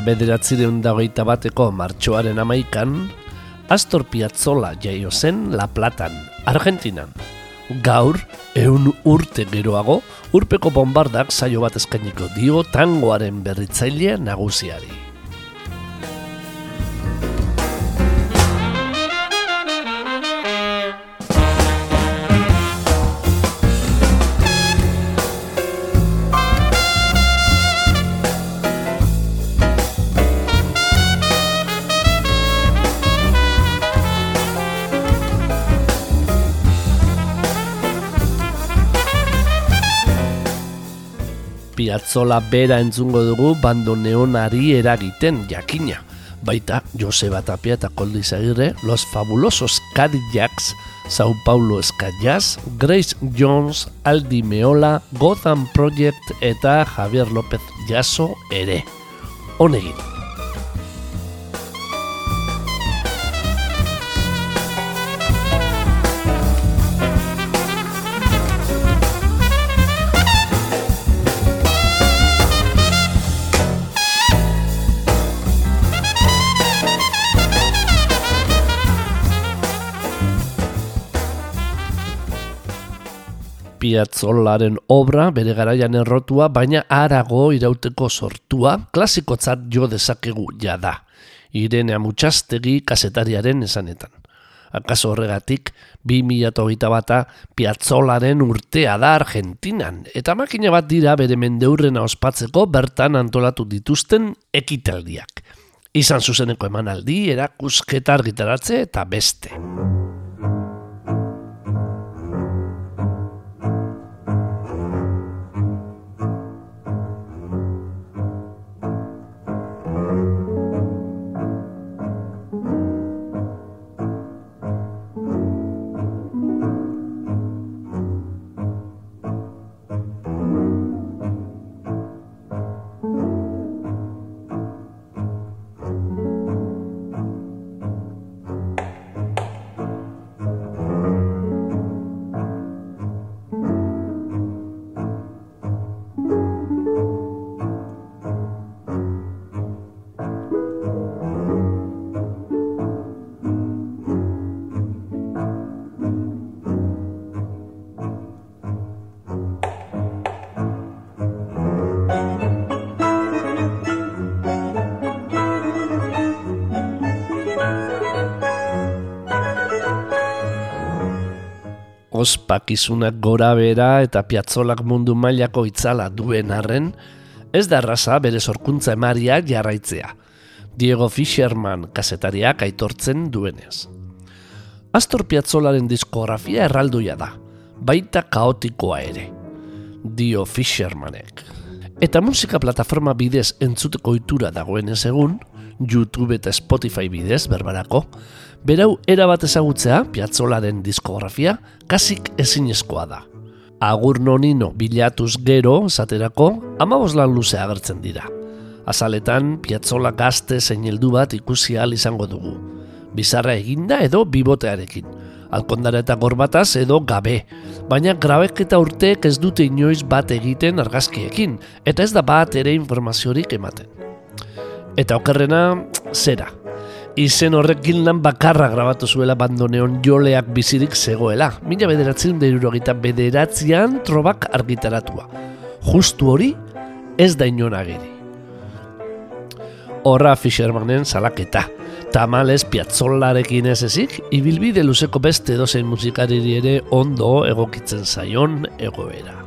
Mila bederatzireun dagoita bateko martxoaren amaikan, Astor Piazzolla jaio zen La Platan, Argentinan. Gaur, eun urte geroago, urpeko bombardak saio bat eskainiko dio tangoaren berritzaile nagusiari. Piazzola bera entzungo dugu bando neonari eragiten jakina. Baita, Joseba Tapia eta Koldi Zagirre, Los Fabulosos Cadillacs, Sao Paulo Eskayaz, Grace Jones, Aldi Meola, Gotham Project eta Javier López Jaso ere. Honegin. Piazzolaren obra bere garaian errotua, baina arago irauteko sortua, klasikotzat jo dezakegu jada. Irene Amutxastegi kasetariaren esanetan. Akaso horregatik, 2008 bata Piazzolaren urtea da Argentinan, eta makina bat dira bere mendeurrena ospatzeko bertan antolatu dituzten ekitaldiak. Izan zuzeneko emanaldi, erakusketa argitaratze eta beste. Ospakizunak gora bera eta piatzolak mundu mailako itzala duen arren, ez da erraza bere sorkuntza emaria jarraitzea. Diego Fisherman kasetariak aitortzen duenez. Astor Piazzolaren diskografia erralduia da, baita kaotikoa ere. Dio Fishermanek. Eta musika plataforma bidez entzuteko itura dagoenez egun, YouTube eta Spotify bidez berbarako, berau erabat ezagutzea, piatzolaren diskografia, kasik ezinezkoa da. Agur nonino bilatuz gero, zaterako, amabos lan luze agertzen dira. Azaletan, piatzola gazte zein heldu bat ikusi ahal izango dugu. Bizarra eginda edo bibotearekin. Alkondara eta gorbataz edo gabe. Baina grabek eta urteek ez dute inoiz bat egiten argazkiekin, eta ez da bat ere informaziorik ematen. Eta okerrena, zera. Izen horrek gildan bakarra grabatu zuela bandoneon joleak bizirik zegoela. Mila bederatzen deirurogita bederatzean trobak argitaratua. Justu hori, ez da inon ageri. Horra Fishermanen salaketa. Tamales piatzolarekin ez ezik, ibilbide luzeko beste dozein musikariri ere ondo egokitzen zaion egoera.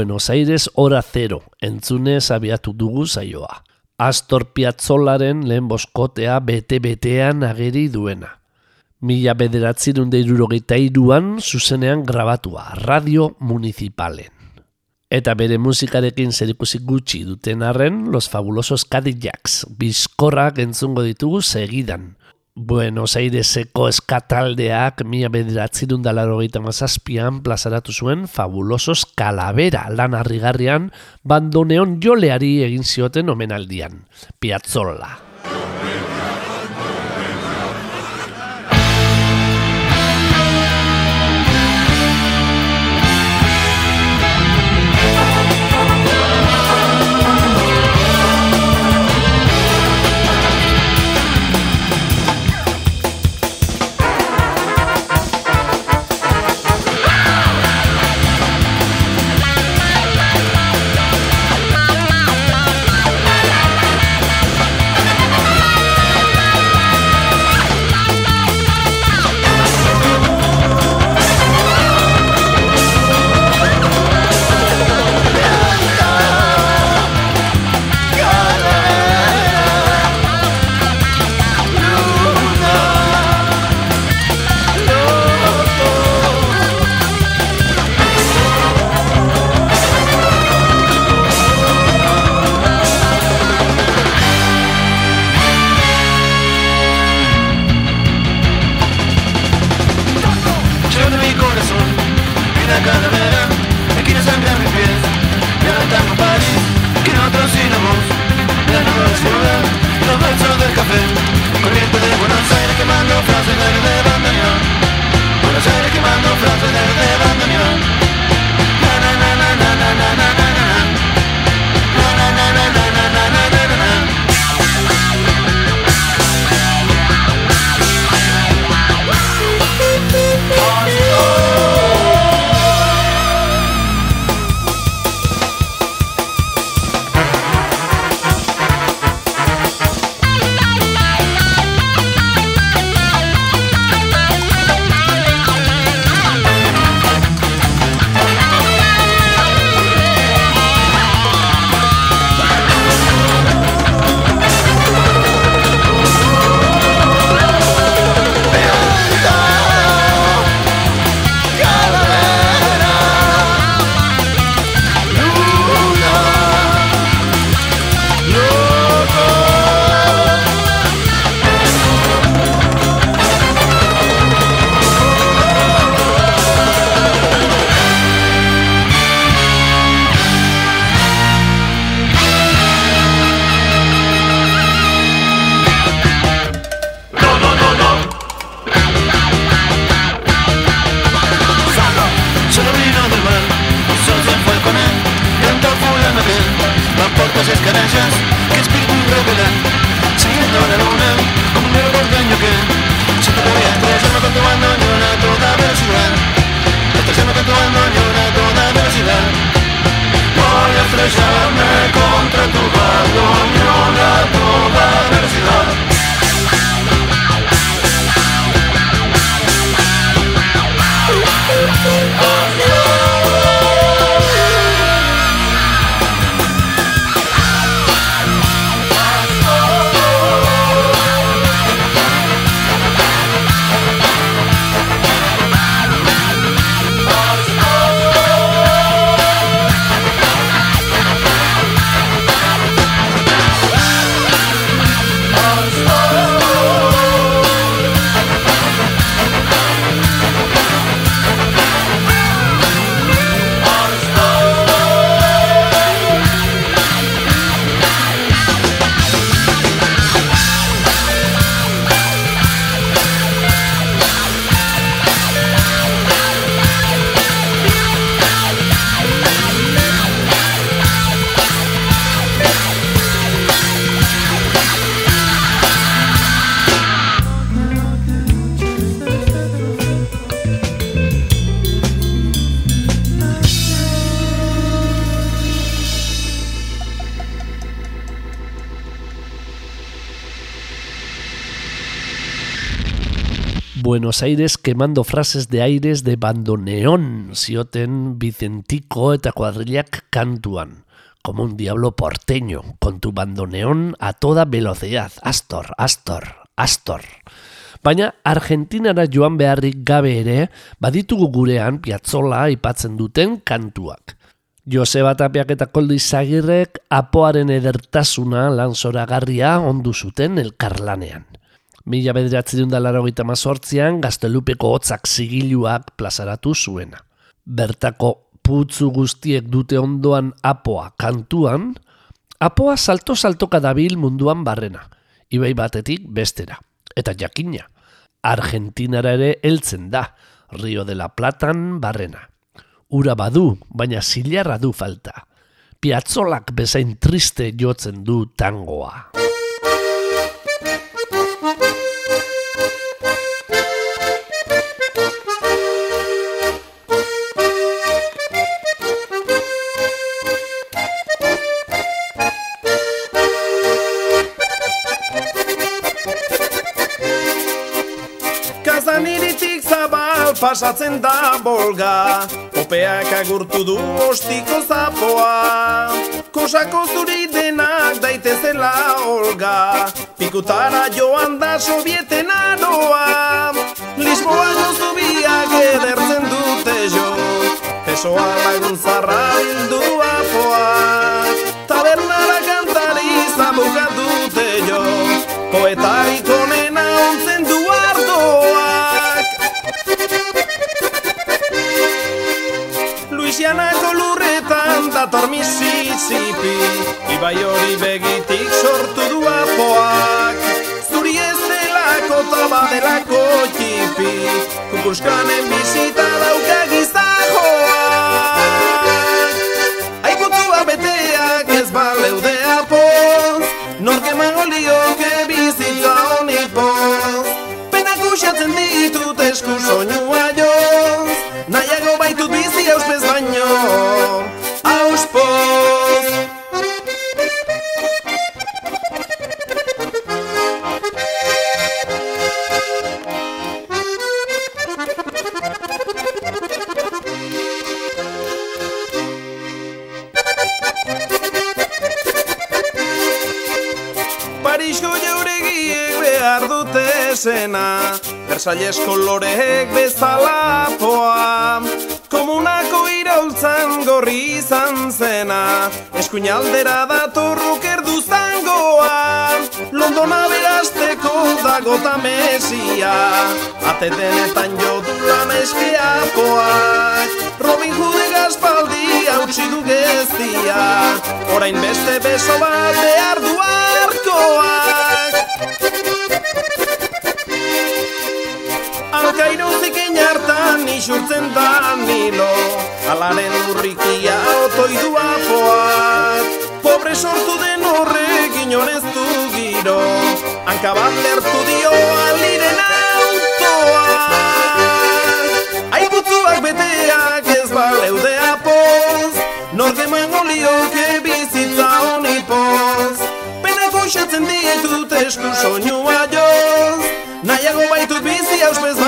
Buenos Aires hora zero, entzunez abiatu dugu zaioa. Astor Piazzolaren lehen boskotea bete-betean ageri duena. Mila bederatzerun deirurogeita iruan zuzenean grabatua, Radio Municipalen. Eta bere musikarekin zerikusi gutxi duten arren, Los Fabulosos Cadillacs, bizkorrak entzungo ditugu segidan. Buenos Aireseko eskataldeak mila bederatzerun dalarogeita mazazpian plazaratu zuen Fabulosos Calavera lan harrigarrian bandoneon joleari egin zioten omenaldian. Piazzolla. Buenos Aires quemando frases de aires de bandoneón zioten Vicentico eta kuadrilak kantuan. Como un diablo porteño, con tu bandoneón a toda velocidad. Astor, Astor, Astor. Baina Argentinara joan beharrik gabe ere, baditugu gurean piatzola aipatzen duten kantuak. Joseba Tapiak eta Koldo Izagirrek apoaren edertasuna lan zoragarria ondu zuten elkarlanean. Mila bederatzi dunda laro gita mazortzian, gaztelupeko hotzak zigiluak plazaratu zuena. Bertako putzu guztiek dute ondoan apoa kantuan, apoa salto-saltoka dabil munduan barrena, ibai batetik bestera. Eta jakina, Argentinara ere heltzen da, Rio de la Platan barrena. Ura badu, baina zilarra du falta. Piatzolak bezain triste jotzen du tangoa. Pasatzen da bolga. Opeak agurtu du ostiko zapoa. Kosako zuri denak daitezela olga. Pikutara joan da sobieten aroa. Lisboa gozu biak edertzen dute jo. Pesoa lagun zarra bildu apoa. Tabernara kantari zabuka dute jo. Poeta ikonena Luisianako lurretan dator Mississippi Ibai hori begitik sortu du apoak. Zuri ez delako toba delako txipi Kukuskanen bizita dauka gizajoak Aikutua beteak ez baleude Versalles koloreek bezala poa. Komunako iraultzan gorri izan zena Eskuinaldera datorruk erdu zangoa Londona berazteko dago ta mesia Atetenetan jodura meskea poak Robin Hood gazpaldi hautsi du geztia Orain beste beso bat behar du arkoak isurtzen da nilo. Alaren urrikia otoi du apoak Pobre sortu den horrek inorez du giro. Hanka bat lertu dio aliren autoa Aiputzuak beteak ez baleude apoz Norge mangolioke bizitza honi poz. Penako xatzen ditut esku soinua joz. Nahiago baitut bizi auspez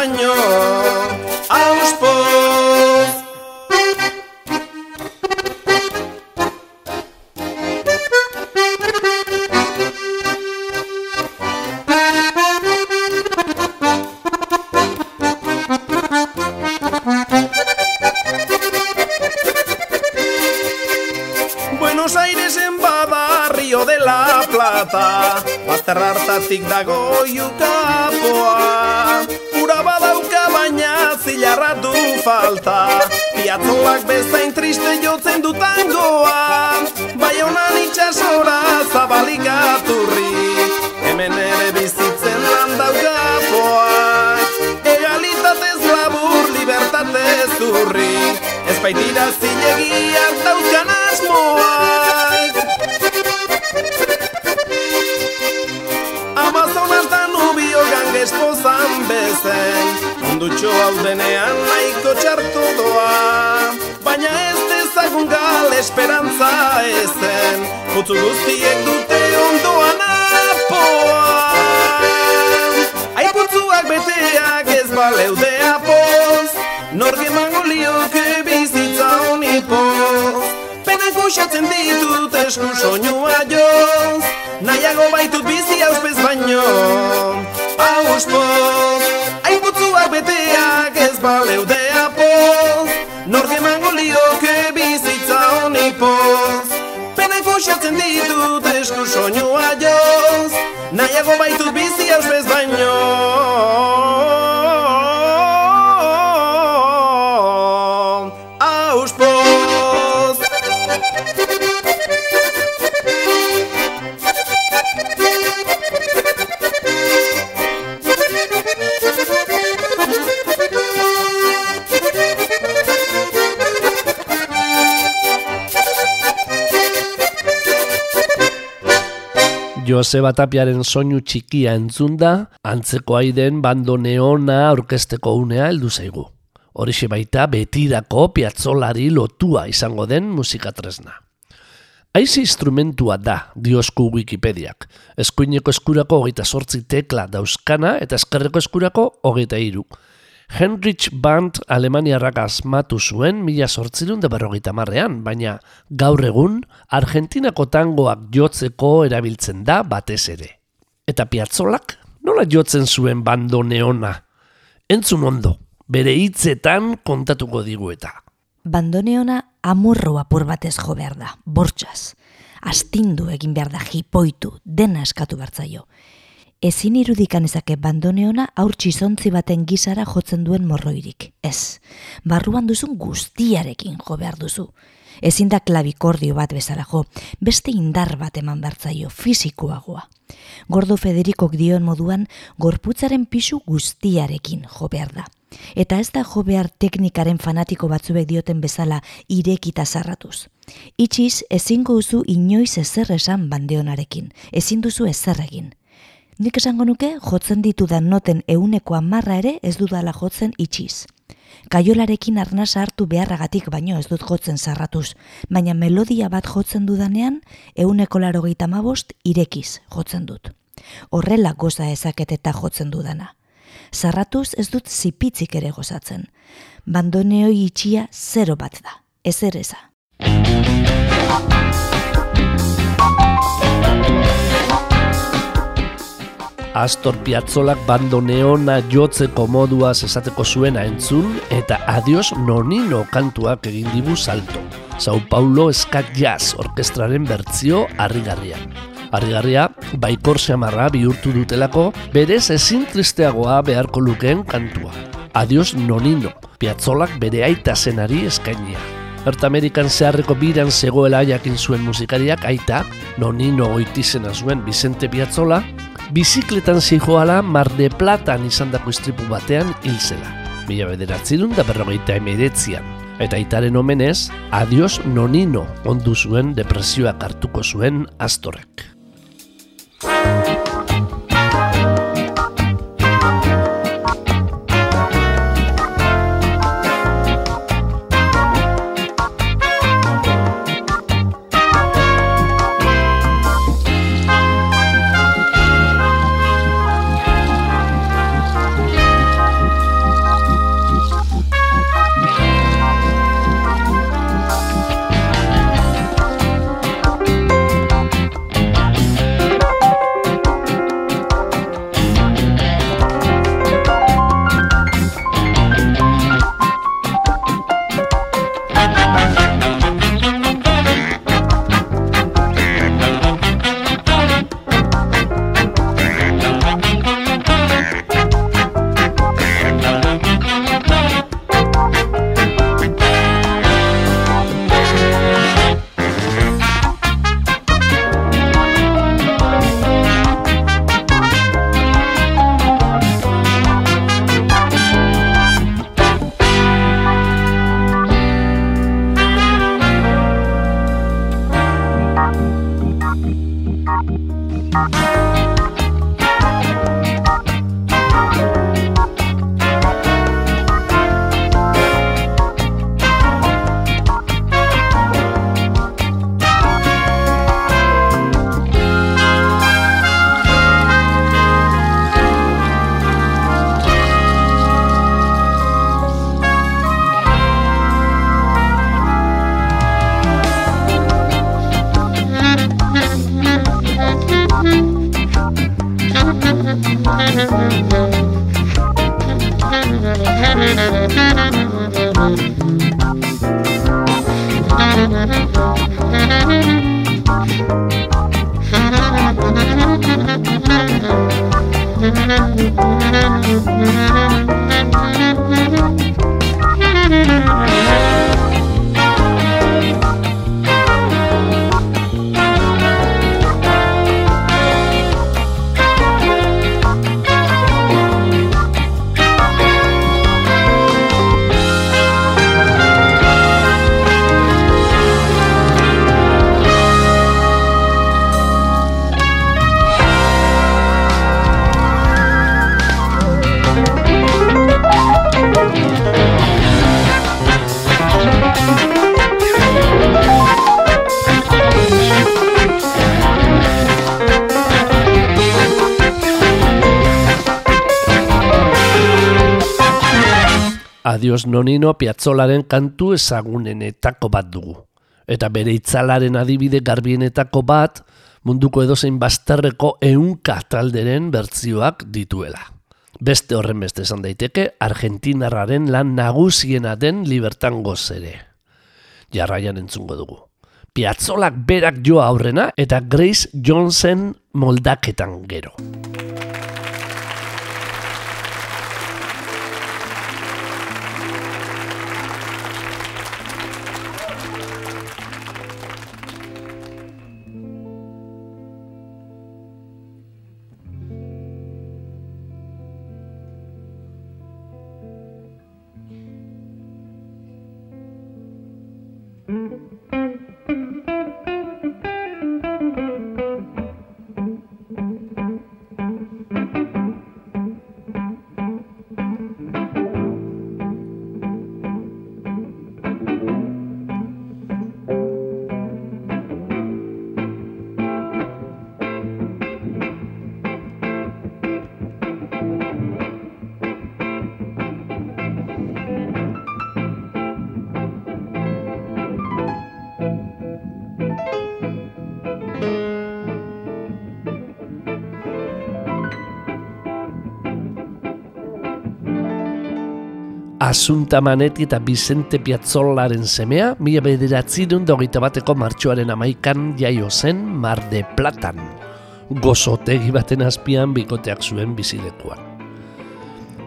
Multzo guztiek dute ondoan apoa Aiputzuak beteak ez baleude apoz. Norge mango bizitza honipo Penak buxatzen ditut esku soinua joz. Nahiago baitut bizi hauzpez baino Hauzpoz Aiputzuak beteak ez baleude apoz. Norge mango bizitza honipoz fuxatzen ditut esku soinua joz Nahiago baitut bizi auspez baino Joseba Tapiaren soinu txikia entzunda, antzeko aiden bando neona orkesteko unea heldu zaigu. Horixe baita betirako piatzolari lotua izango den musika tresna. Aizi instrumentua da, diosku Wikipediak. Eskuineko eskurako hogeita sortzi tekla dauzkana eta eskerreko eskurako hogeita iru. Heinrich Band Alemaniarrak asmatu zuen mila sortzirun de berrogeita marrean, baina gaur egun Argentinako tangoak jotzeko erabiltzen da batez ere. Eta piatzolak nola jotzen zuen bando neona? Entzun ondo, bere hitzetan kontatuko digu eta. Bandoneona amurro apur batez jo behar da, bortxaz. Astindu egin behar da jipoitu, dena eskatu bertzaio ezin irudikan ezake bandoneona aur txizontzi baten gizara jotzen duen morroirik. Ez, barruan duzun guztiarekin jo behar duzu. Ezin da klabikordio bat bezala jo, beste indar bat eman bertzaio, fizikoagoa. Gordo Federikok dion moduan, gorputzaren pisu guztiarekin jo behar da. Eta ez da jo behar teknikaren fanatiko batzuek dioten bezala irekita zarratuz. Itxiz, ezingo duzu inoiz ezer esan bandeonarekin, ezin duzu ezer egin. Nik esango nuke jotzen ditudan noten euneko amarra ere ez dudala jotzen itxiz. Kaiolarekin arnasa hartu beharragatik baino ez dut jotzen zarratuz, baina melodia bat jotzen dudanean euneko laro mabost irekiz jotzen dut. Horrela goza ezaket eta jotzen dudana. Zarratuz ez dut zipitzik ere gozatzen. Bandoneoi itxia zero bat da, ez ereza. Astor Piazzolak bando neona jotzeko modua esateko zuena entzun eta adios nonino kantuak egin dibu salto. Sao Paulo Eskat Jazz orkestraren bertzio harrigarrian. Harrigarria, baikor seamarra bihurtu dutelako, berez ezin tristeagoa beharko lukeen kantua. Adios nonino, Piazzolak bere aita zenari eskainia. Erta Amerikan zeharreko biran zegoela jakin zuen musikariak aita, nonino goitizena zuen Vicente Piazzola, bizikletan zijoala Mar de Platan izan dako istripu batean hil zela. Mila bederatzerun da berrogeita emeretzian. Eta itaren omenez, adios nonino ondu zuen depresioak hartuko zuen astorek. Nonino Piazzolaren kantu ezagunenetako bat dugu. Eta bere itzalaren adibide garbienetako bat munduko edozein bazterreko ehunka talderen bertzioak dituela. Beste horren beste esan daiteke Argentinarraren lan nagusiena den libertan ere. Jarraian entzungo dugu. Piazzolak berak joa aurrena eta Grace Johnson moldaketan gero. Asunta Manetti eta Vicente Piazzolaren semea, mila bederatzi dogeita bateko martxoaren amaikan jaio zen Mar de Platan. Gozotegi baten azpian bikoteak zuen bizilekuan.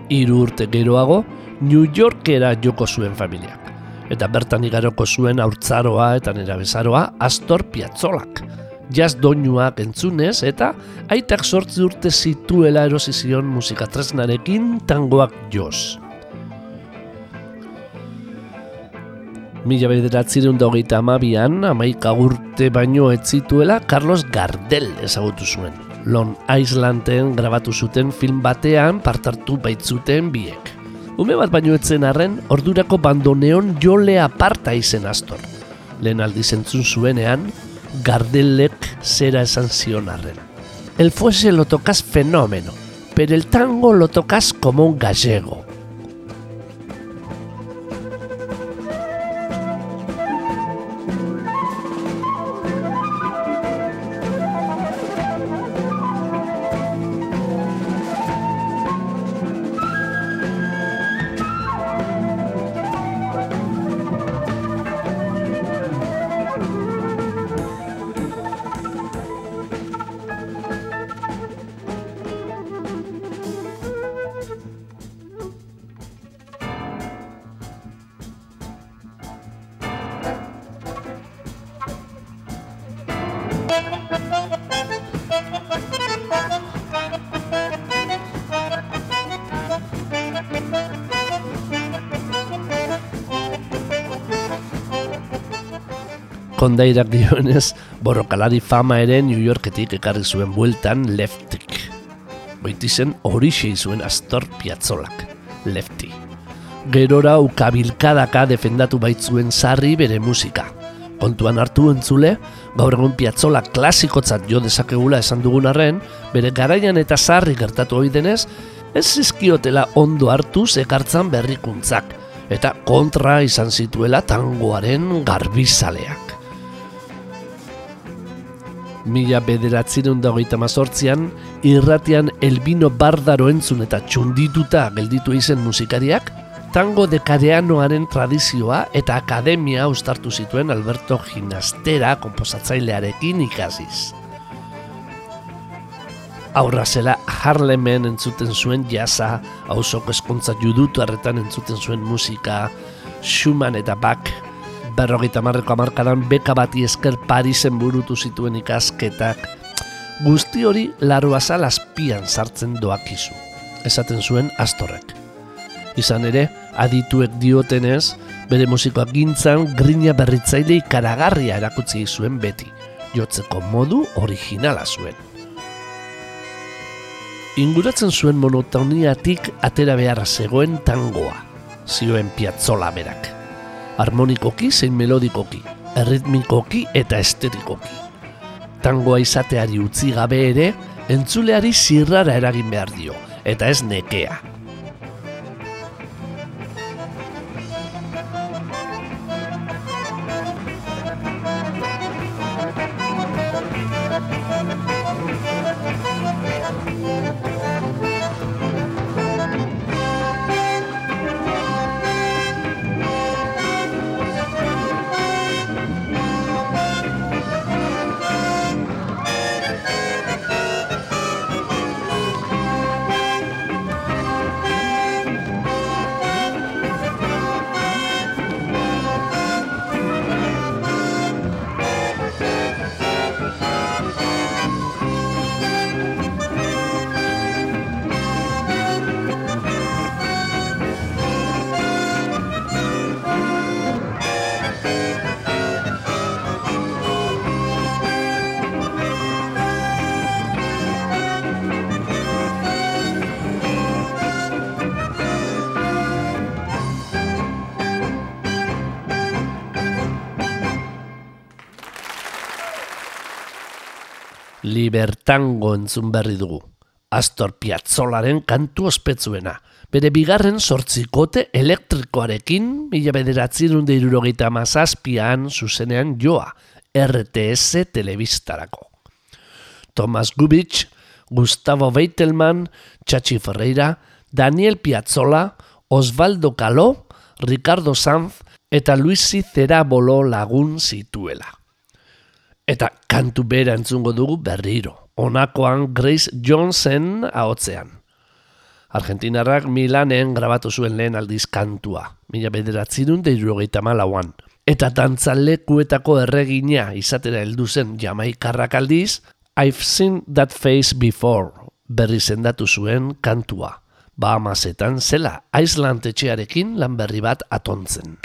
Hiru urte geroago, New Yorkera joko zuen familiak. Eta bertan igaroko zuen aurtzaroa eta nera bezaroa Astor Piazzolak. Jaz doinuak entzunez eta aitak sortzi urte zituela erosizion musikatresnarekin tangoak joz. Mila bederatzireun hogeita amabian, amaika urte baino ez zituela, Carlos Gardel ezagutu zuen. Long Islanden grabatu zuten film batean partartu baitzuten biek. Ume bat baino etzen arren, ordurako bandoneon jole aparta izen astor. Lehen aldi zentzun zuenean, Gardelek zera esan zion arren. El fuese lo tocas fenómeno, pero el tango lo tocas como un gallego. Kondairak dionez, borrokalari fama ere New Yorketik ekarri zuen bueltan leftik. Boitizen horixe zuen Astor Piazzolak, lefti. Gerora ukabilkadaka defendatu baitzuen sarri bere musika. Kontuan hartu entzule, gaur egun Piazzola klasikotzat jo dezakegula esan dugun arren, bere garaian eta sarri gertatu hori denez, ez zizkiotela ondo hartu zekartzan berrikuntzak, eta kontra izan zituela tangoaren garbizaleak. Mila bederatzerun dagoita mazortzian, irratian Elbino Bardaro entzun eta txundituta gelditu izen musikariak, tango dekareanoaren tradizioa eta akademia ustartu zituen Alberto Ginastera komposatzailearekin ikasiz. Aurra zela Harlemen entzuten zuen jasa, hausoko eskontza judutu harretan entzuten zuen musika, Schumann eta Bach, berrogeita marreko amarkadan beka bati esker Parisen burutu zituen ikasketak, guzti hori laruazal azpian sartzen doakizu, esaten zuen astorrek. Izan ere, adituek diotenez, bere musikoak gintzan grina berritzaile ikaragarria erakutzi zuen beti, jotzeko modu originala zuen. Inguratzen zuen monotoniatik atera beharra zegoen tangoa, zioen piatzola berak harmonikoki zein melodikoki, erritmikoki eta estetikoki. Tangoa izateari utzi gabe ere, entzuleari zirrara eragin behar dio, eta ez nekea. Libertango entzun berri dugu. Astor Piazzolaren kantu ospetzuena. Bere bigarren sortzikote elektrikoarekin, mila bederatzen irurogeita mazazpian zuzenean joa, RTS telebistarako. Thomas Gubitsch, Gustavo Beitelman, Txatxi Ferreira, Daniel Piazzola, Osvaldo Caló, Ricardo Sanz eta Luisi Zerabolo lagun zituela. Eta kantu bera entzungo dugu berriro. Honakoan Grace Johnson ahotzean. Argentinarrak Milanen grabatu zuen lehen aldiz kantua. Mila bederatzirun deirurogeita malauan. Eta tantzalekuetako erregina izatera heldu zen jamaikarrak aldiz, I've seen that face before, berri zendatu zuen kantua. Bahamasetan zela, Iceland etxearekin lan berri bat atontzen.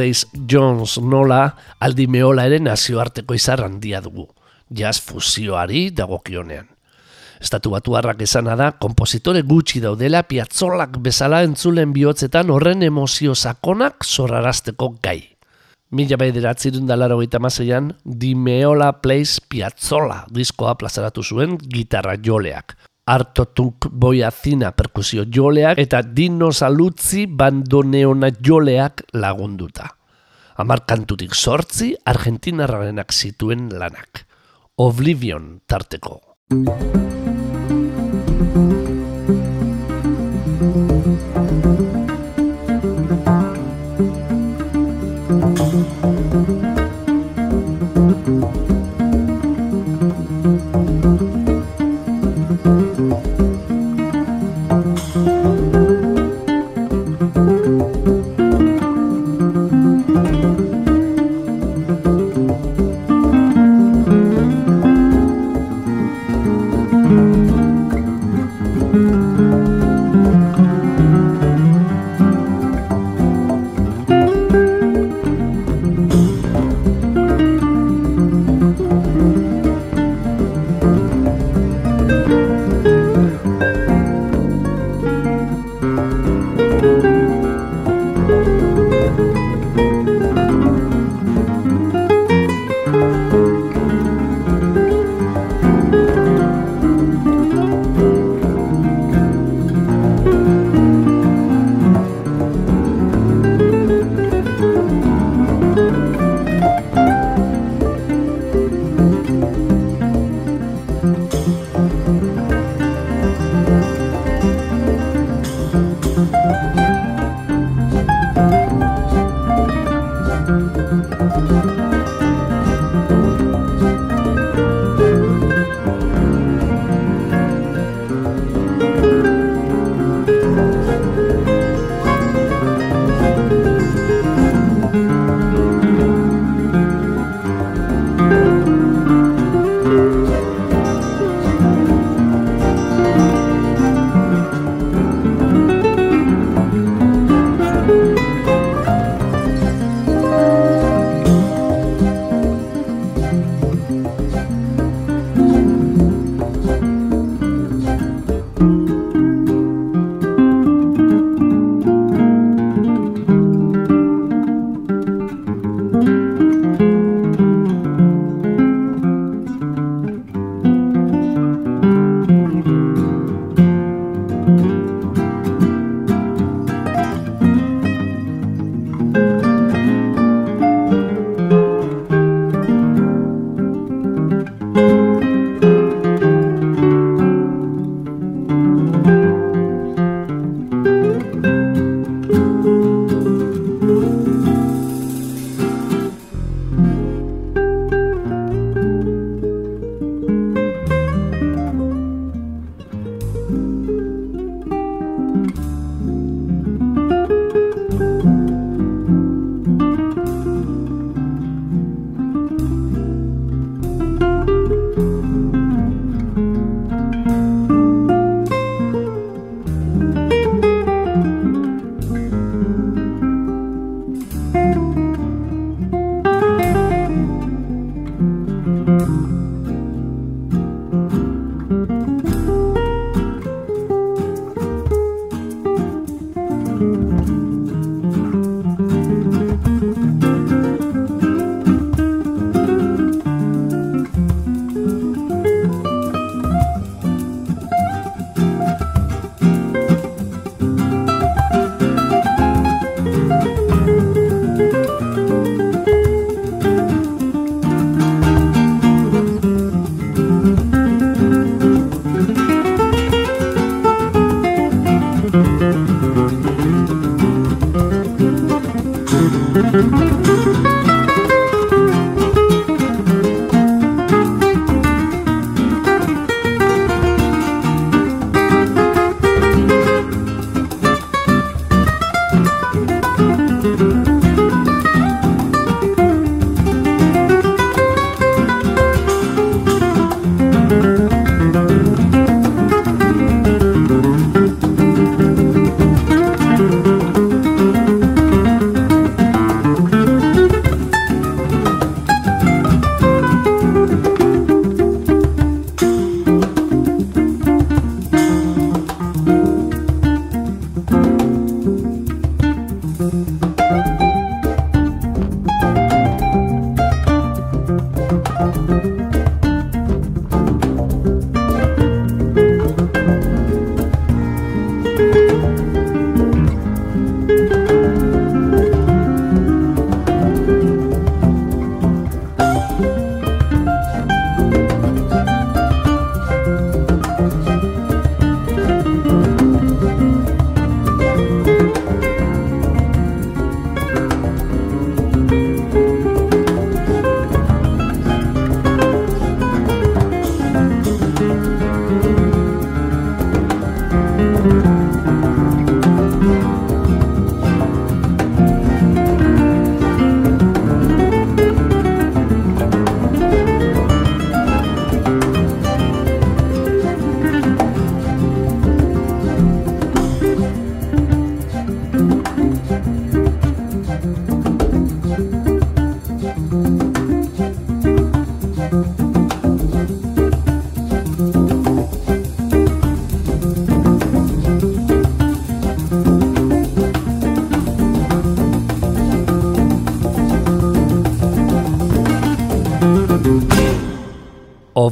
Grace Jones nola aldi meola ere nazioarteko izar handia dugu, jazz fusioari dagokionean. Estatu batu harrak esana da, kompositore gutxi daudela piatzolak bezala entzulen bihotzetan horren emozio sakonak zorarazteko gai. Mila bederatzi dundalaro gaita mazeian, Di Meola Plays Piazzola diskoa plazaratu zuen gitarra joleak, hartotuk boiazina perkusio joleak eta dino salutzi bandoneona joleak lagunduta. Amar kantutik sortzi Argentinarrarenak zituen lanak. Oblivion tarteko.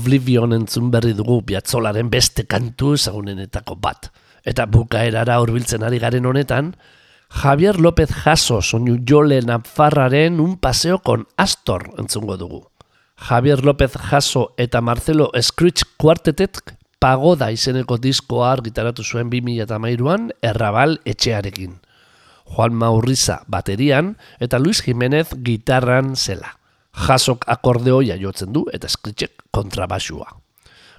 Oblivion entzun berri dugu Piazzolaren beste kantu ezagunenetako bat. Eta bukaerara hurbiltzen ari garen honetan, Javier López Jaso soinu jole nafarraren un paseo con Astor entzungo dugu. Javier López Jaso eta Marcelo Screech Quartetet pagoda izeneko diskoa argitaratu zuen 2008an errabal etxearekin. Juan Maurriza baterian eta Luis Jiménez gitarran zela. Jasok akordeoia jotzen du eta Screechek kontrabasua.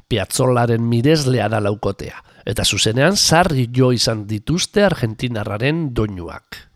Piazzolaren mireslea da laukotea, eta zuzenean sarri jo izan dituzte Argentinarraren doinuak.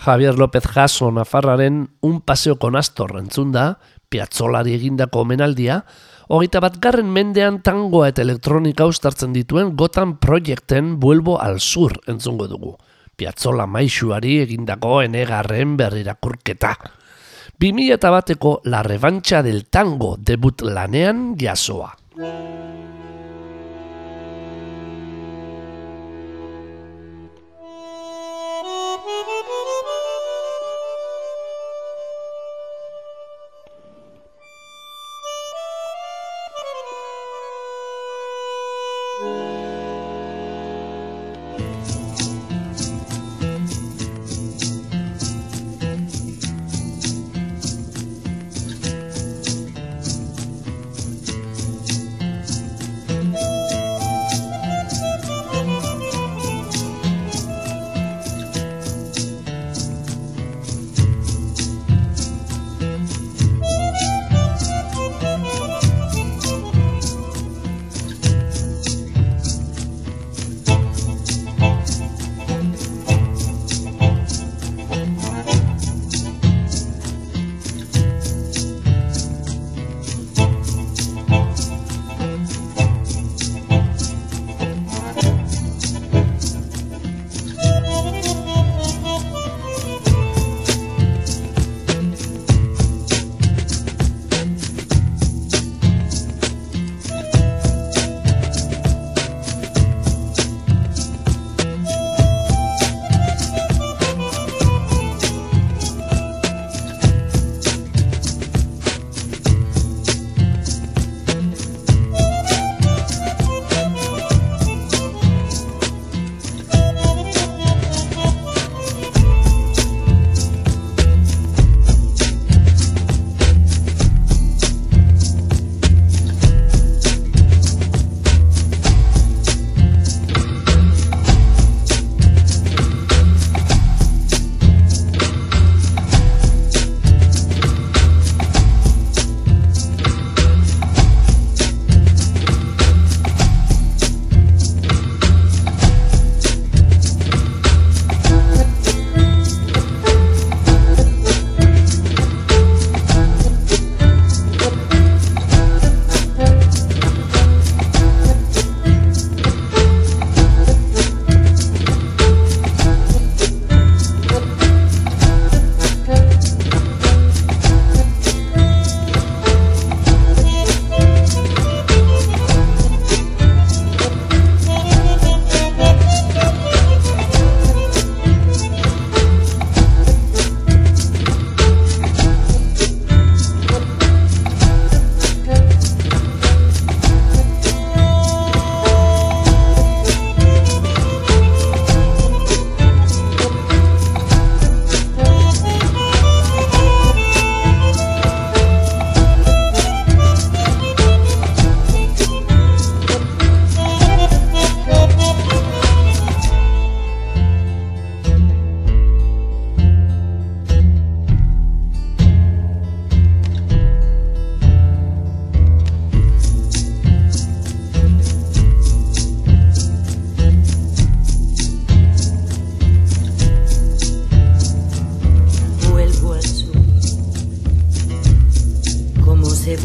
Javier López Jaso Nafarraren un paseo con astor entzun da, piatzolari egindako omenaldia, hogeita bat garren mendean tangoa eta elektronika ustartzen dituen Gotham Projecten Buelbo al Sur entzungo dugu. Piatzola maixuari egindako enegarren berrirakurketa. 2000 bateko La Revancha del Tango debut lanean jasoa.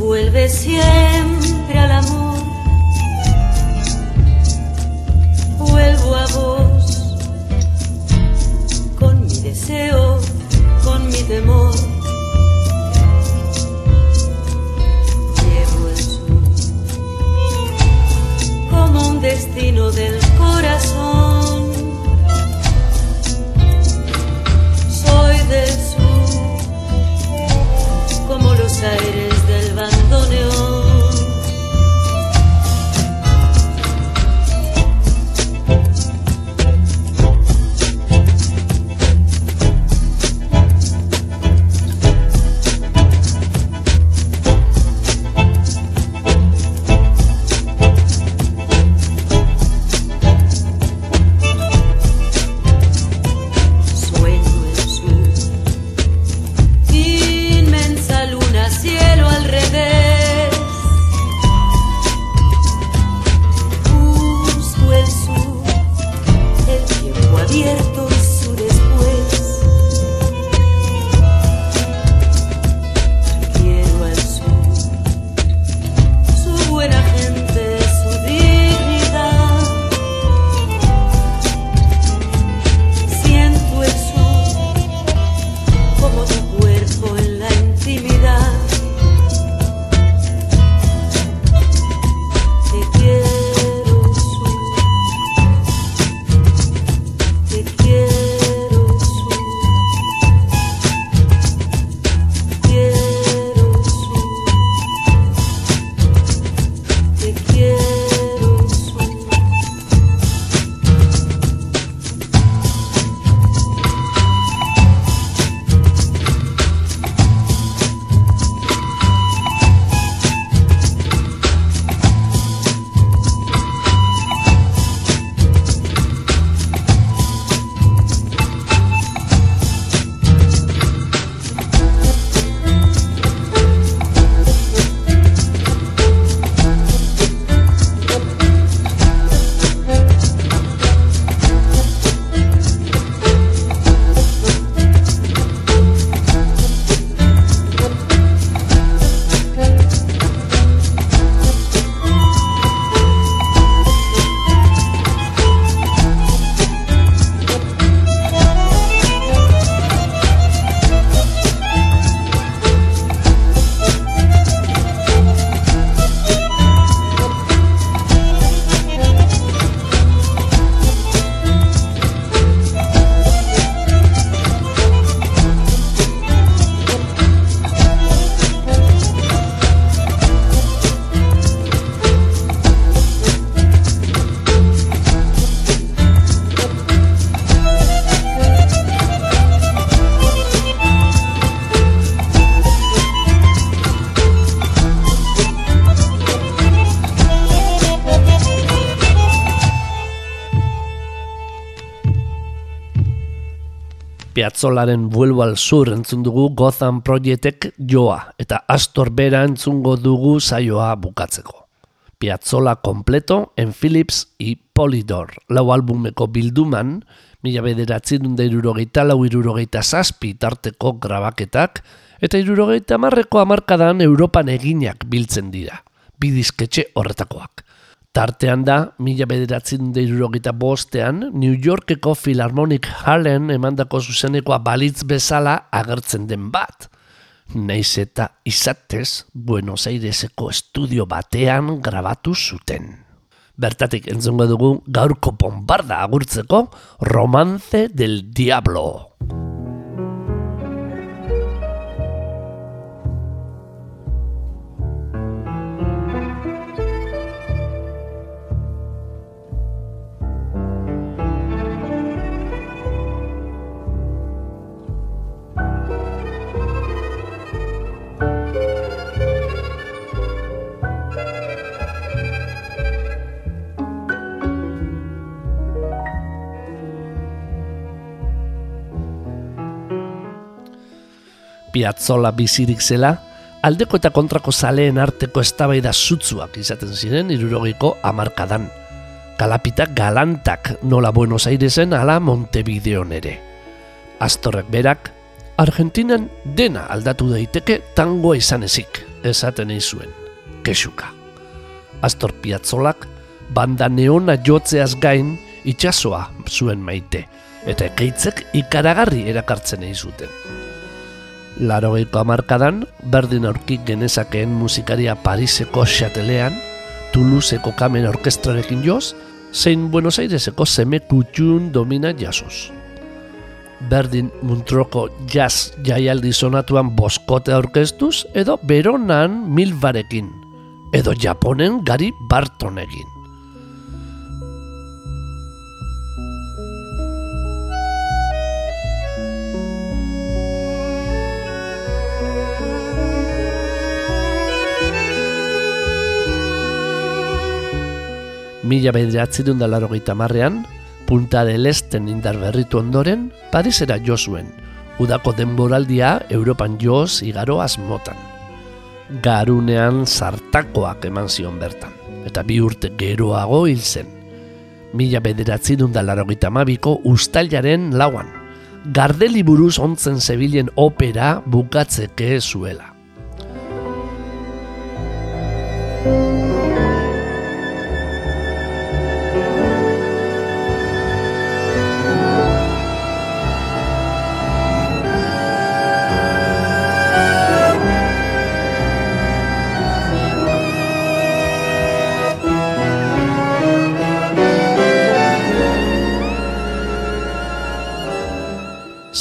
vuelve siempre al amor. Piazzolaren Vuelvo al Sur entzun dugu Gotham Projectek joa eta Astor Bera entzungo dugu saioa bukatzeko. Piazzola kompleto en Philips i Polydor, lau albumeko bilduman, mila bederatzen dunda irurogeita lau irurogeita zazpi tarteko grabaketak, eta irurogeita marreko amarkadan Europan eginak biltzen dira, bidizketxe horretakoak. Tartean da, mila bederatzen deirurogeita bostean, New Yorkeko Philharmonic Hallen emandako zuzenekoa balitz bezala agertzen den bat. Naiz eta izatez, Buenos Aireseko estudio batean grabatu zuten. Bertatik entzungo dugu gaurko bombarda agurtzeko Romance del Diablo. Piazzola bizirik zela, aldeko eta kontrako zaleen arteko eztabaida zutzuak izaten ziren irurogiko amarkadan. Kalapitak galantak nola Buenos Airesen ala Montevideon ere. Astorrek berak, Argentinan dena aldatu daiteke tangoa izan ezik, esaten zuen, kesuka. Astor Piazzolak, banda neona jotzeaz gain, itxasoa zuen maite, eta ekeitzek ikaragarri erakartzen zuten. Larogeiko amarkadan, berdin aurkik genezakeen musikaria Pariseko xatelean, Toulouseko kamen orkestrarekin joz, zein Buenos Aireseko zeme kutxun domina jasoz. Berdin Muntroko jazz jaialdi sonatuan boskote aurkeztuz, edo Beronan milbarekin, edo Japonen gari Bartonekin. Mila bederatzerun da laro marrean, Punta del Esten indar berritu ondoren, Parisera jo zuen, udako denboraldia Europan joz igaro asmotan. Garunean sartakoak eman zion bertan, eta bi urte geroago hil zen. Mila bederatzerun da laro mabiko ustailaren lauan, gardeli buruz ontzen zebilen opera bukatzeke zuela.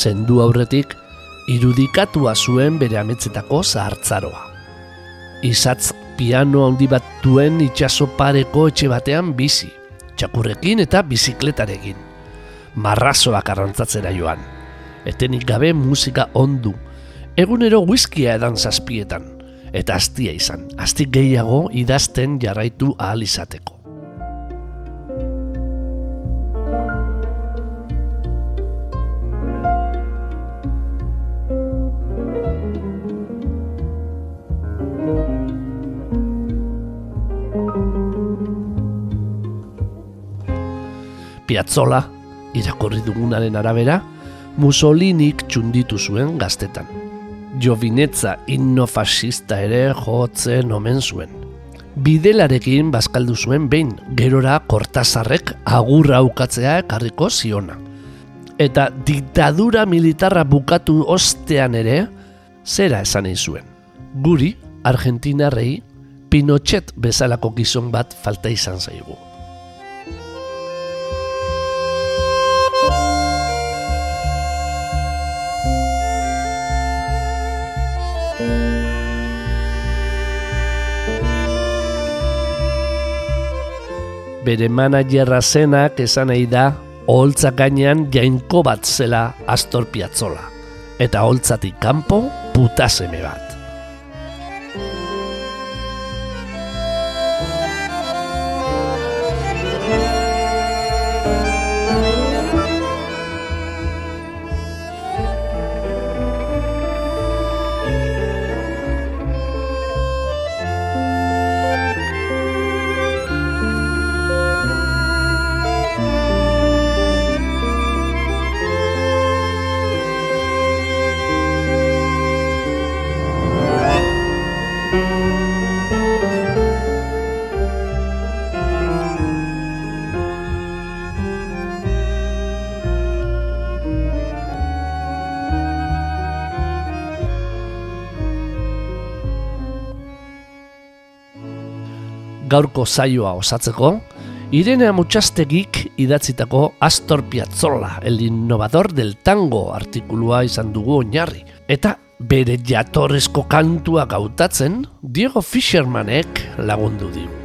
Zendu aurretik irudikatua zuen bere ametzetako zahartzaroa. Izatz piano handi bat duen itxaso pareko etxe batean bizi, txakurrekin eta bizikletarekin. Marrazoak arrantzatzera joan. Etenik gabe musika ondu. Egunero whiskia edan zazpietan. Eta astia izan, asti gehiago idazten jarraitu ahal izateko. Piazzola, irakorri dugunaren arabera, Mussolinik txunditu zuen gaztetan. Jovinetza innofasista ere jotzen omen zuen. Bidelarekin bazkaldu zuen behin, gerora kortazarrek agurra aukatzea ekarriko ziona. Eta diktadura militarra bukatu ostean ere, zera esan zuen. Guri, Argentinarrei, Pinochet bezalako gizon bat falta izan zaigu. Bere manajerra zenak esan nahi da oholtzak gainean jainko bat zela Astor Piazzola eta oholtzatik kanpo putaseme bat. Gaurko zaioa osatzeko, Irene Amutxastegik idatzitako Astor Piazzolla, el innovador del tango artikulua izan dugu oinarri. Eta bere jatorrezko kantua gautatzen, Diego Fishermanek lagundu digu.